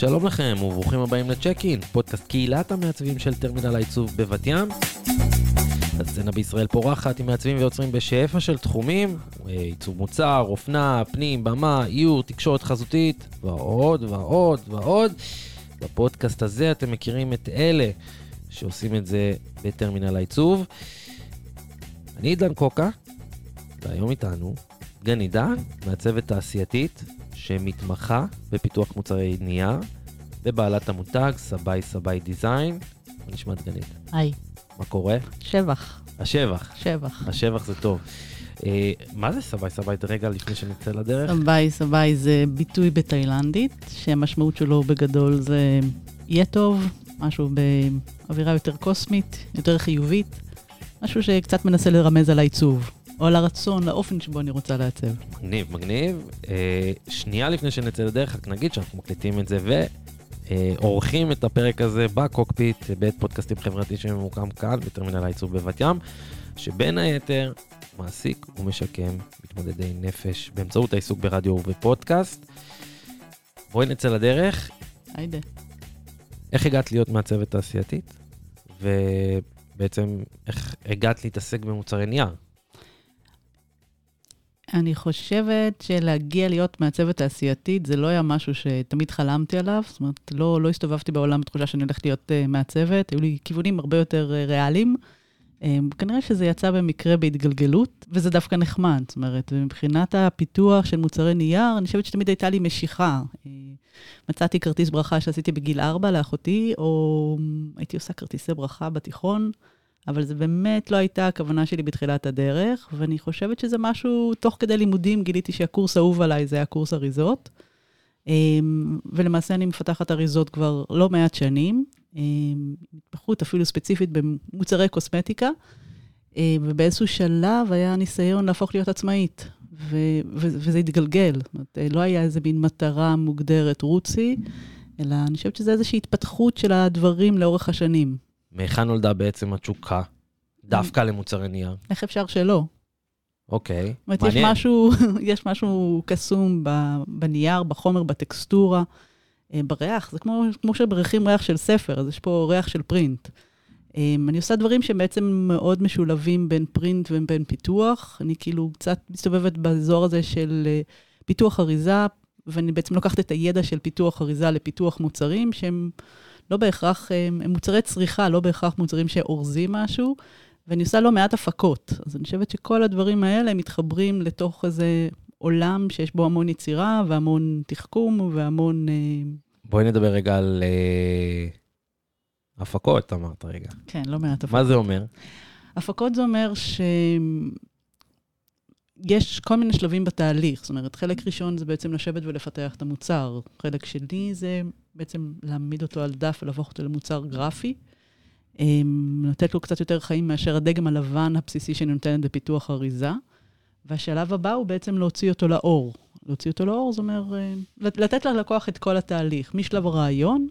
שלום לכם וברוכים הבאים לצ'ק אין, פודקאסט קהילת המעצבים של טרמינל העיצוב בבת ים. הסצנה בישראל פורחת עם מעצבים ויוצרים בשפע של תחומים, אה, עיצוב מוצר, אופנה, פנים, במה, איור, תקשורת חזותית, ועוד ועוד ועוד. בפודקאסט הזה אתם מכירים את אלה שעושים את זה בטרמינל העיצוב. אני עידן קוקה, והיום איתנו דגנית דהן, מעצבת תעשייתית, שמתמחה בפיתוח מוצרי נייר, ובעלת המותג Sabai-Sabai design. מה נשמע דגנית? היי, מה קורה? שבח, השבח. שבח. השבח זה טוב. אה, מה זה סביי סביי? רגע לפני שנצא לדרך. סביי סביי זה ביטוי בתאילנדית, שהמשמעות שלו בגדול זה יהיה טוב, משהו באווירה יותר קוסמית, יותר חיובית, משהו שקצת מנסה לרמז על העיצוב, או על הרצון, לאופן שבו אני רוצה לעצב. מגניב, מגניב. אה, שנייה לפני שנצא לדרך, רק נגיד שאנחנו מקליטים את זה ועורכים את הפרק הזה בקוקפיט, בית פודקאסטים חברתי שממוקם כאן, בטרמינל העיצוב בבת ים, שבין היתר מעסיק ומשקם מתמודדי נפש באמצעות העיסוק ברדיו ובפודקאסט. בואי נצא לדרך. היידה. איך הגעת להיות מעצבת תעשייתית? ובעצם איך הגעת להתעסק במוצרי נייר? אני חושבת שלהגיע להיות מעצבת תעשייתית זה לא היה משהו שתמיד חלמתי עליו, זאת אומרת, לא, לא הסתובבתי בעולם בתחושה שאני הולכת להיות uh, מעצבת, היו לי כיוונים הרבה יותר uh, ריאליים. Um, כנראה שזה יצא במקרה בהתגלגלות, וזה דווקא נחמד, זאת אומרת, מבחינת הפיתוח של מוצרי נייר, אני חושבת שתמיד הייתה לי משיכה. מצאתי כרטיס ברכה שעשיתי בגיל 4 לאחותי, או הייתי עושה כרטיסי ברכה בתיכון. אבל זה באמת לא הייתה הכוונה שלי בתחילת הדרך, ואני חושבת שזה משהו, תוך כדי לימודים גיליתי שהקורס האהוב עליי זה היה קורס אריזות. אמ, ולמעשה אני מפתחת אריזות כבר לא מעט שנים, אמ, התמחות אפילו ספציפית במוצרי קוסמטיקה, אמ, ובאיזשהו שלב היה ניסיון להפוך להיות עצמאית, ו- ו- וזה התגלגל. זאת אומרת, לא היה איזה מין מטרה מוגדרת רוצי, אלא אני חושבת שזה איזושהי התפתחות של הדברים לאורך השנים. מהיכן נולדה בעצם התשוקה דווקא למוצרי נייר? איך אפשר שלא? אוקיי, זאת אומרת, יש מעניין. משהו, יש משהו קסום בנייר, בחומר, בטקסטורה, אה, בריח. זה כמו, כמו שבריחים ריח של ספר, אז יש פה ריח של פרינט. אה, אני עושה דברים שהם בעצם מאוד משולבים בין פרינט ובין פיתוח. אני כאילו קצת מסתובבת באזור הזה של אה, פיתוח אריזה, ואני בעצם לוקחת את הידע של פיתוח אריזה לפיתוח מוצרים, שהם לא בהכרח, הם, הם מוצרי צריכה, לא בהכרח מוצרים שאורזים משהו, ואני עושה לא מעט הפקות. אז אני חושבת שכל הדברים האלה מתחברים לתוך איזה עולם שיש בו המון יצירה והמון תחכום והמון... אה, בואי נדבר רגע על אה, הפקות, אמרת רגע. כן, לא מעט הפקות. מה זה אומר? הפקות זה אומר שיש כל מיני שלבים בתהליך. זאת אומרת, חלק ראשון זה בעצם לשבת ולפתח את המוצר. חלק שני זה בעצם להעמיד אותו על דף ולהפוך אותו למוצר גרפי. אמ, לתת לו קצת יותר חיים מאשר הדגם הלבן הבסיסי שאני נותנת בפיתוח אריזה. והשלב הבא הוא בעצם להוציא אותו לאור. להוציא אותו לאור, זה אומר, אה, לתת ללקוח את כל התהליך, משלב הרעיון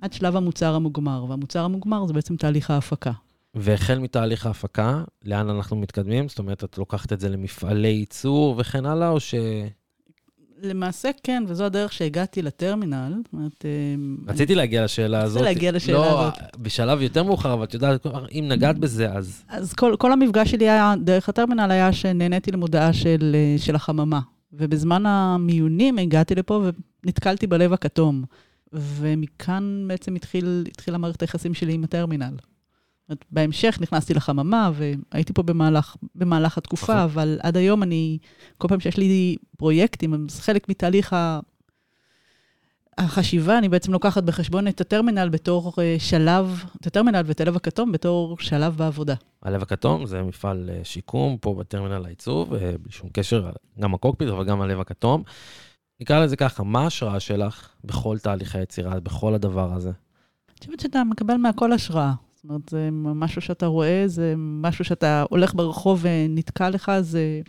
עד שלב המוצר המוגמר. והמוצר המוגמר זה בעצם תהליך ההפקה. והחל מתהליך ההפקה, לאן אנחנו מתקדמים? זאת אומרת, את לוקחת את זה למפעלי ייצור וכן הלאה, או ש... למעשה כן, וזו הדרך שהגעתי לטרמינל. זאת אומרת, אמ, רציתי להגיע לשאלה הזאת. להגיע לשאלה לא, הזאת. בשלב יותר מאוחר, אבל את יודעת, אם נגעת בזה, אז... אז כל, כל המפגש שלי היה, דרך הטרמינל היה שנהניתי למודעה של, אה, של החממה. ובזמן המיונים הגעתי לפה ונתקלתי בלב הכתום. ומכאן בעצם התחיל, התחילה מערכת היחסים שלי עם הטרמינל. בהמשך נכנסתי לחממה, והייתי פה במהלך, במהלך התקופה, נכון. אבל עד היום אני, כל פעם שיש לי פרויקטים, אז חלק מתהליך ה... החשיבה, אני בעצם לוקחת בחשבון את הטרמינל בתור אה, שלב, את הטרמינל ואת הלב הכתום בתור שלב בעבודה. הלב הכתום זה מפעל אה, שיקום פה בטרמינל העיצוב, אה, בלי שום קשר, גם הקוקפיט, אבל גם הלב הכתום. נקרא לזה ככה, מה ההשראה שלך בכל תהליך היצירה, בכל הדבר הזה? אני חושבת שאתה מקבל מהכל השראה. זאת אומרת, זה משהו שאתה רואה, זה משהו שאתה הולך ברחוב ונתקע לך, זה,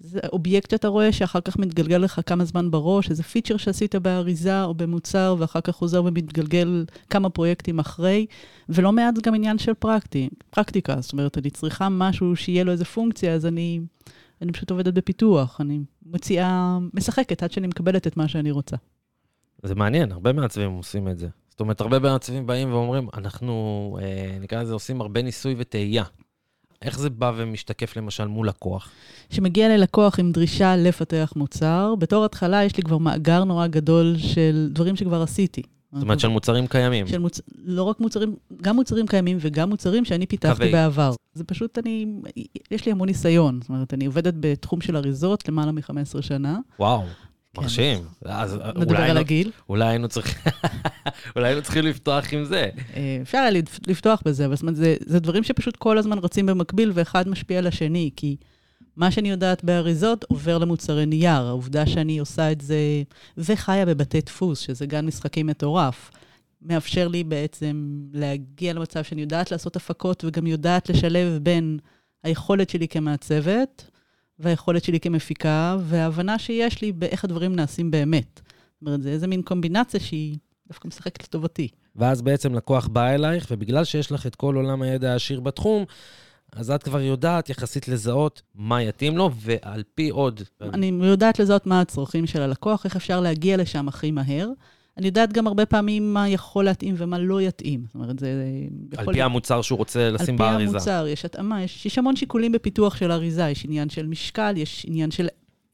זה אובייקט שאתה רואה שאחר כך מתגלגל לך כמה זמן בראש, איזה פיצ'ר שעשית באריזה או במוצר, ואחר כך חוזר ומתגלגל כמה פרויקטים אחרי, ולא מעט זה גם עניין של פרקטי, פרקטיקה. זאת אומרת, אני צריכה משהו שיהיה לו איזה פונקציה, אז אני, אני פשוט עובדת בפיתוח, אני מציעה, משחקת עד שאני מקבלת את מה שאני רוצה. זה מעניין, הרבה מעצבים עושים את זה. זאת אומרת, הרבה מעצבים באים ואומרים, אנחנו, אה, נקרא לזה, עושים הרבה ניסוי וטעייה. איך זה בא ומשתקף למשל מול לקוח? שמגיע ללקוח עם דרישה לפתח מוצר, בתור התחלה יש לי כבר מאגר נורא גדול של דברים שכבר עשיתי. זאת אומרת, של מוצרים קיימים. של מוצ... לא רק מוצרים, גם מוצרים קיימים וגם מוצרים שאני פיתחתי קווי. בעבר. זה פשוט, אני, יש לי המון ניסיון. זאת אומרת, אני עובדת בתחום של אריזות למעלה מ-15 שנה. וואו. מרשים. אז נדבר על הגיל. אולי היינו צריכים, אולי היינו צריכים לפתוח עם זה. אה, אפשר היה לפ- לפתוח בזה, אבל זאת אומרת, זה, זה דברים שפשוט כל הזמן רצים במקביל, ואחד משפיע על השני, כי מה שאני יודעת באריזות עובר למוצרי נייר. העובדה שאני עושה את זה, וחיה בבתי דפוס, שזה גן משחקים מטורף, מאפשר לי בעצם להגיע למצב שאני יודעת לעשות הפקות, וגם יודעת לשלב בין היכולת שלי כמעצבת, והיכולת שלי כמפיקה, וההבנה שיש לי באיך הדברים נעשים באמת. זאת אומרת, זה איזה מין קומבינציה שהיא דווקא משחקת לטובתי. ואז בעצם לקוח בא אלייך, ובגלל שיש לך את כל עולם הידע העשיר בתחום, אז את כבר יודעת יחסית לזהות מה יתאים לו, ועל פי עוד... אני יודעת לזהות מה הצרכים של הלקוח, איך אפשר להגיע לשם הכי מהר. אני יודעת גם הרבה פעמים מה יכול להתאים ומה לא יתאים. זאת אומרת, זה על יכול... פי המוצר שהוא רוצה לשים על באריזה. פי המוצר, יש התאמה, יש, יש המון שיקולים בפיתוח של האריזה, יש עניין של משקל, יש עניין של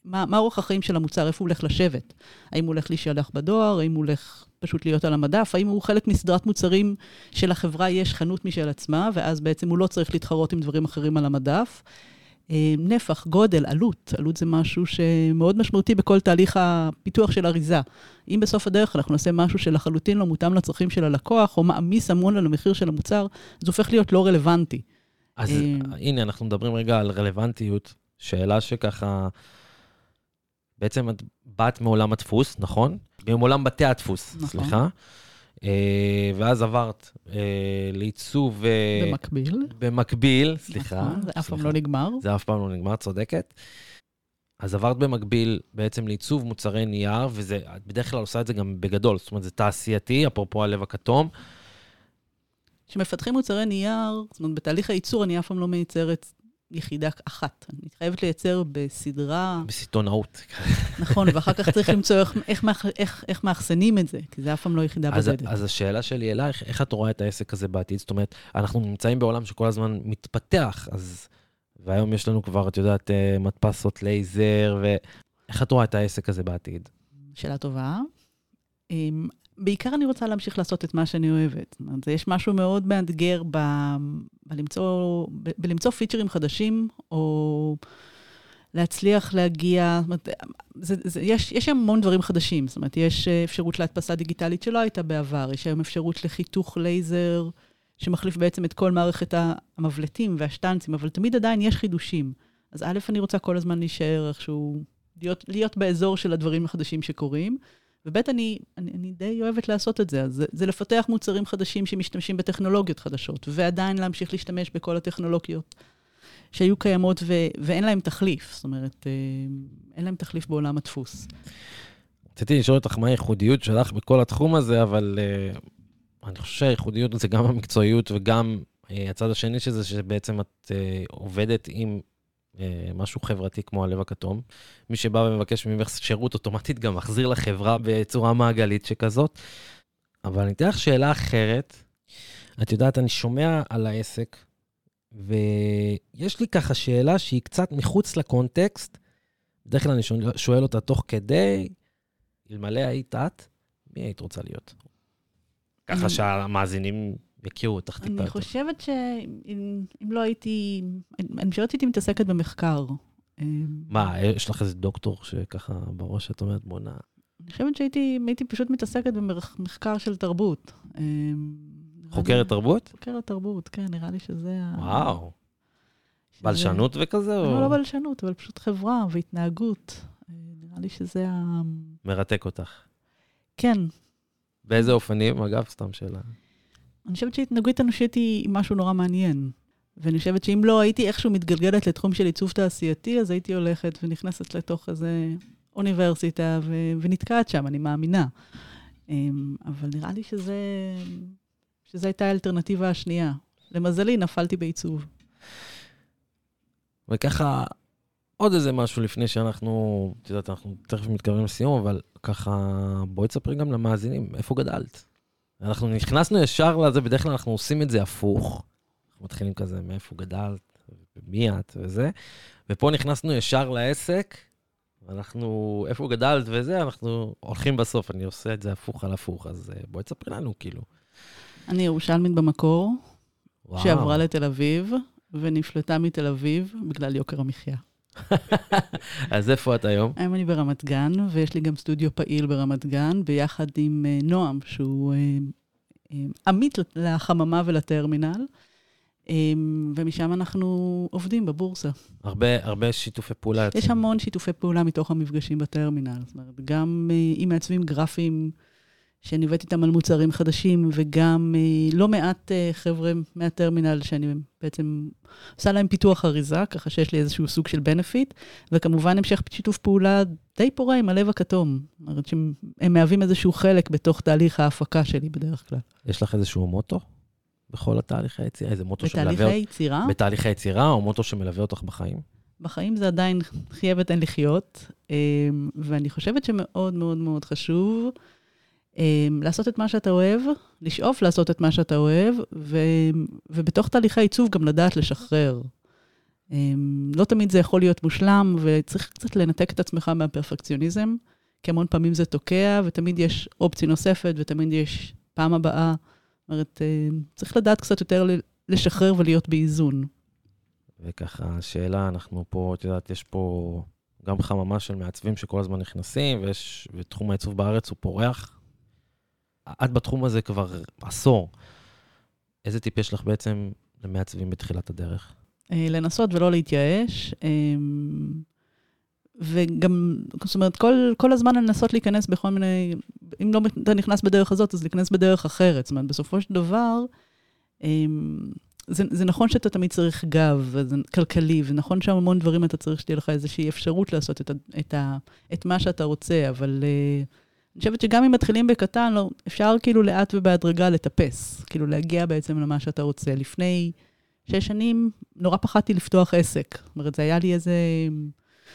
מה, מה אורח החיים של המוצר, איפה הוא הולך לשבת. האם הוא הולך להישלח בדואר, האם הוא הולך פשוט להיות על המדף, האם הוא חלק מסדרת מוצרים שלחברה יש חנות משל עצמה, ואז בעצם הוא לא צריך להתחרות עם דברים אחרים על המדף. אה, נפח, גודל, עלות. עלות זה משהו שמאוד משמעותי בכל תהליך הפיתוח של אריזה. אם בסוף הדרך אנחנו נעשה משהו שלחלוטין לא מותאם לצרכים של הלקוח, או מעמיס המון על המחיר של המוצר, זה הופך להיות לא רלוונטי. אז אה, הנה, אנחנו מדברים רגע על רלוונטיות. שאלה שככה... בעצם את באת מעולם הדפוס, נכון? מעולם בתי הדפוס, נכון. סליחה. אה, ואז עברת אה, לעיצוב... אה, במקביל. במקביל, סליחה. נכון, זה אף פעם. לא נגמר. זה אף פעם לא נגמר, צודקת. אז עברת במקביל בעצם לעיצוב מוצרי נייר, וזה, את בדרך כלל עושה את זה גם בגדול, זאת אומרת, זה תעשייתי, אפרופו הלב הכתום. כשמפתחים מוצרי נייר, זאת אומרת, בתהליך הייצור אני אף פעם לא מייצרת יחידה אחת. אני חייבת לייצר בסדרה, בסיטונאות. נכון, ואחר כך צריך למצוא איך, איך, איך, איך מאחסנים את זה, כי זה אף פעם לא יחידה אז, בודדת. אז השאלה שלי אלייך, איך את רואה את העסק הזה בעתיד? זאת אומרת, אנחנו נמצאים בעולם שכל הזמן מתפתח, אז... והיום יש לנו כבר, את יודעת, אה, מדפסות לייזר, ואיך את רואה את העסק הזה בעתיד? שאלה טובה. בעיקר אני רוצה להמשיך לעשות את מה שאני אוהבת. זאת אומרת, יש משהו מאוד מאתגר ב, בלמצוא, בלמצוא פיצ'רים חדשים, או להצליח להגיע, זאת אומרת, זה, זה, יש, יש המון דברים חדשים. זאת אומרת, יש אה, אפשרות להדפסה דיגיטלית שלא הייתה בעבר, יש היום אפשרות לחיתוך לייזר, שמחליף בעצם את כל מערכת המבלטים והשטנצים, אבל תמיד עדיין יש חידושים. אז א', אני רוצה כל הזמן להישאר איכשהו, להיות, להיות באזור של הדברים החדשים שקורים. וב', אני, אני, אני די אוהבת לעשות את זה. אז זה, זה לפתח מוצרים חדשים שמשתמשים בטכנולוגיות חדשות, ועדיין להמשיך להשתמש בכל הטכנולוגיות שהיו קיימות ו, ואין להם תחליף. זאת אומרת, אה, אין להם תחליף בעולם הדפוס. רציתי לשאול אותך מה הייחודיות שלך בכל התחום הזה, אבל uh, אני חושב שהייחודיות זה גם המקצועיות וגם uh, הצד השני של זה, שבעצם את uh, עובדת עם משהו חברתי כמו הלב הכתום. מי שבא ומבקש ממך שירות אוטומטית גם מחזיר לחברה בצורה מעגלית שכזאת. אבל אני אתן לך שאלה אחרת. את יודעת, אני שומע על העסק, ויש לי ככה שאלה שהיא קצת מחוץ לקונטקסט. בדרך כלל אני שואל- אותה תוך כדי, אלמלא היית את, מי היית רוצה להיות? ככה שהמאזינים יכירו אותך טיפה אני יותר. חושבת שאם אם לא הייתי, אני חושבת שהייתי מתעסקת במחקר. אה, מה, יש לך איזה דוקטור שככה בראש את אומרת, בואנה... אני חושבת שהייתי הייתי פשוט מתעסקת במחקר של תרבות. נראה חוקרת תרבות? חוקרת תרבות, כן, נראה לי שזה ה... וואו. בלשנות וכזה? או- לא, לא בלשנות, אבל פשוט חברה והתנהגות. אה, נראה לי שזה ה... מרתק אותך. כן, באיזה אופנים? אגב, סתם שאלה. אני חושבת שהתנהגות אנושית היא משהו נורא מעניין. ואני חושבת שאם לא הייתי איכשהו מתגלגלת לתחום של עיצוב תעשייתי, אז הייתי הולכת ונכנסת לתוך איזה אוניברסיטה ו- ונתקעת שם, אני מאמינה. אמ, אבל נראה לי שזה, שזו הייתה האלטרנטיבה השנייה. למזלי, נפלתי בעיצוב. וככה, עוד איזה משהו לפני שאנחנו, את יודעת, אנחנו תכף מתקרבים לסיום, אבל ככה, בואי תספרי גם למאזינים, איפה גדלת? אנחנו נכנסנו ישר לזה, בדרך כלל אנחנו עושים את זה הפוך. אנחנו מתחילים כזה, מאיפה גדלת, מי את וזה, ופה נכנסנו ישר לעסק, אנחנו, איפה גדלת וזה, אנחנו הולכים בסוף, אני עושה את זה הפוך על הפוך, אז אה, בואי תספרי לנו, כאילו. אני ירושלמית במקור, וואו. שעברה לתל אביב, ונפלטה מתל אביב בגלל יוקר המחיה. אז איפה את היום? היום אני ברמת גן, ויש לי גם סטודיו פעיל ברמת גן, ביחד עם uh, נועם, שהוא uh, עמית לחממה ולטרמינל. Um, ומשם אנחנו עובדים בבורסה. הרבה, הרבה שיתופי פעולה. יש המון שיתופי פעולה מתוך המפגשים בטרמינל. זאת אומרת, גם uh, אם מעצבים גרפיים שאני עובדת איתם על מוצרים חדשים, וגם אה, לא מעט אה, חבר'ה מהטרמינל שאני בעצם עושה להם פיתוח אריזה, ככה שיש לי איזשהו סוג של בנפיט, וכמובן המשך שיתוף פעולה די פורה עם הלב הכתום. זאת אומרת שהם מהווים איזשהו חלק בתוך תהליך ההפקה שלי בדרך כלל. יש לך איזשהו מוטו? בכל התהליך היצירה? איזה מוטו שמלווה... בתהליך היצירה? בתהליך היצירה, או מוטו שמלווה אותך בחיים? בחיים זה עדיין חייבת אין לחיות, אה, ואני חושבת שמאוד מאוד מאוד חשוב לעשות את מה שאתה אוהב, לשאוף לעשות את מה שאתה אוהב, ו, ובתוך תהליכי העיצוב גם לדעת לשחרר. אמ, לא תמיד זה יכול להיות מושלם, וצריך קצת לנתק את עצמך מהפרפקציוניזם, כי המון פעמים זה תוקע, ותמיד יש אופציה נוספת, ותמיד יש פעם הבאה. זאת אומרת, אמ, צריך לדעת קצת יותר לשחרר ולהיות באיזון. וככה, השאלה, אנחנו פה, את יודעת, יש פה גם חממה של מעצבים שכל הזמן נכנסים, ויש, ותחום העיצוב בארץ הוא פורח. את בתחום הזה כבר עשור. איזה טיפ יש לך בעצם למעצבים בתחילת הדרך? אה, לנסות ולא להתייאש. אמ, וגם, זאת אומרת, כל, כל הזמן לנסות להיכנס בכל מיני, אם לא אתה נכנס בדרך הזאת, אז להיכנס בדרך אחרת. זאת אומרת, בסופו של דבר, אמ, זה, זה נכון שאתה תמיד צריך גב, וזה כלכלי, ונכון שהמון דברים אתה צריך שתהיה לך איזושהי אפשרות לעשות את, את, ה, את מה שאתה רוצה, אבל... Uh, אני חושבת שגם אם מתחילים בקטן, לא, אפשר כאילו לאט ובהדרגה לטפס, כאילו להגיע בעצם למה שאתה רוצה. לפני שש שנים נורא פחדתי לפתוח עסק. זאת אומרת, זה היה לי איזה...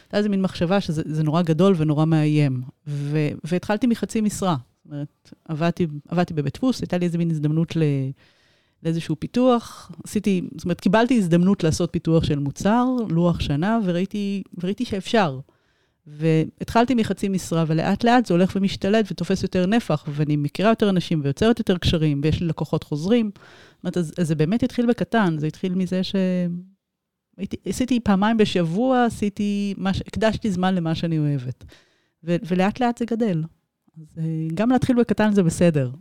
הייתה איזה מין מחשבה שזה נורא גדול ונורא מאיים. ו, והתחלתי מחצי משרה. זאת אומרת, עבדתי, עבדתי בבית דפוס, הייתה לי איזה מין הזדמנות ל... לאיזשהו פיתוח. עשיתי, זאת אומרת, קיבלתי הזדמנות לעשות פיתוח של מוצר, לוח שנה, וראיתי, וראיתי שאפשר. והתחלתי מחצי משרה, ולאט לאט זה הולך ומשתלט ותופס יותר נפח, ואני מכירה יותר אנשים ויוצרת יותר קשרים, ויש לי לקוחות חוזרים. זאת אומרת, אז, אז זה באמת התחיל בקטן, זה התחיל מזה ש... הייתי, עשיתי פעמיים בשבוע, עשיתי, מש... הקדשתי זמן למה שאני אוהבת. ו, ולאט לאט זה גדל. אז אה, גם להתחיל בקטן זה בסדר.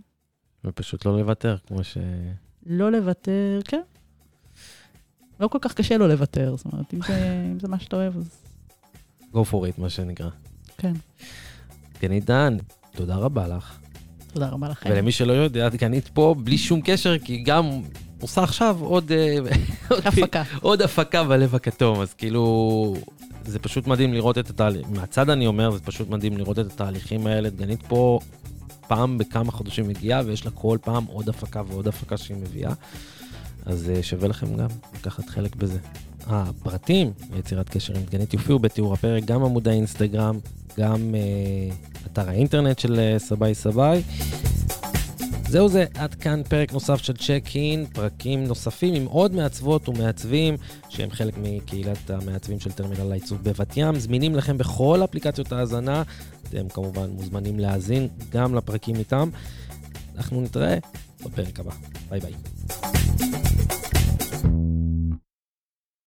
ופשוט לא לוותר, כמו ש... לא לוותר, כן. לא כל כך קשה לא לוותר, זאת אומרת, אם זה, אם זה מה שאתה אוהב, אז... go for it, מה שנקרא. כן. דגנית דן, תודה רבה לך. תודה רבה לכם. ולמי שלא יודע, דגנית פה בלי שום קשר, כי גם עושה עכשיו עוד... אה, הפקה. עוד הפקה בלב הכתום, אז כאילו... זה פשוט מדהים לראות את התהליך, מהצד אני אומר, זה פשוט מדהים לראות את התהליכים האלה. דגנית פה פעם בכמה חודשים מגיעה, ויש לה כל פעם עוד הפקה ועוד הפקה שהיא מביאה. אז אה, שווה לכם גם לקחת חלק בזה. הפרטים ליצירת קשר עם דגנית יופיעו בתיאור הפרק, גם עמוד האינסטגרם, גם אה, אתר האינטרנט של אה, סביי סביי. זהו זה, עד כאן פרק נוסף של צ'ק אין, פרקים נוספים עם עוד מעצבות ומעצבים שהם חלק מקהילת המעצבים של טרמינל העיצוב בבת ים, זמינים לכם בכל אפליקציות ההאזנה, אתם כמובן מוזמנים להאזין גם לפרקים איתם. אנחנו נתראה בפרק הבא, ביי ביי. Bye.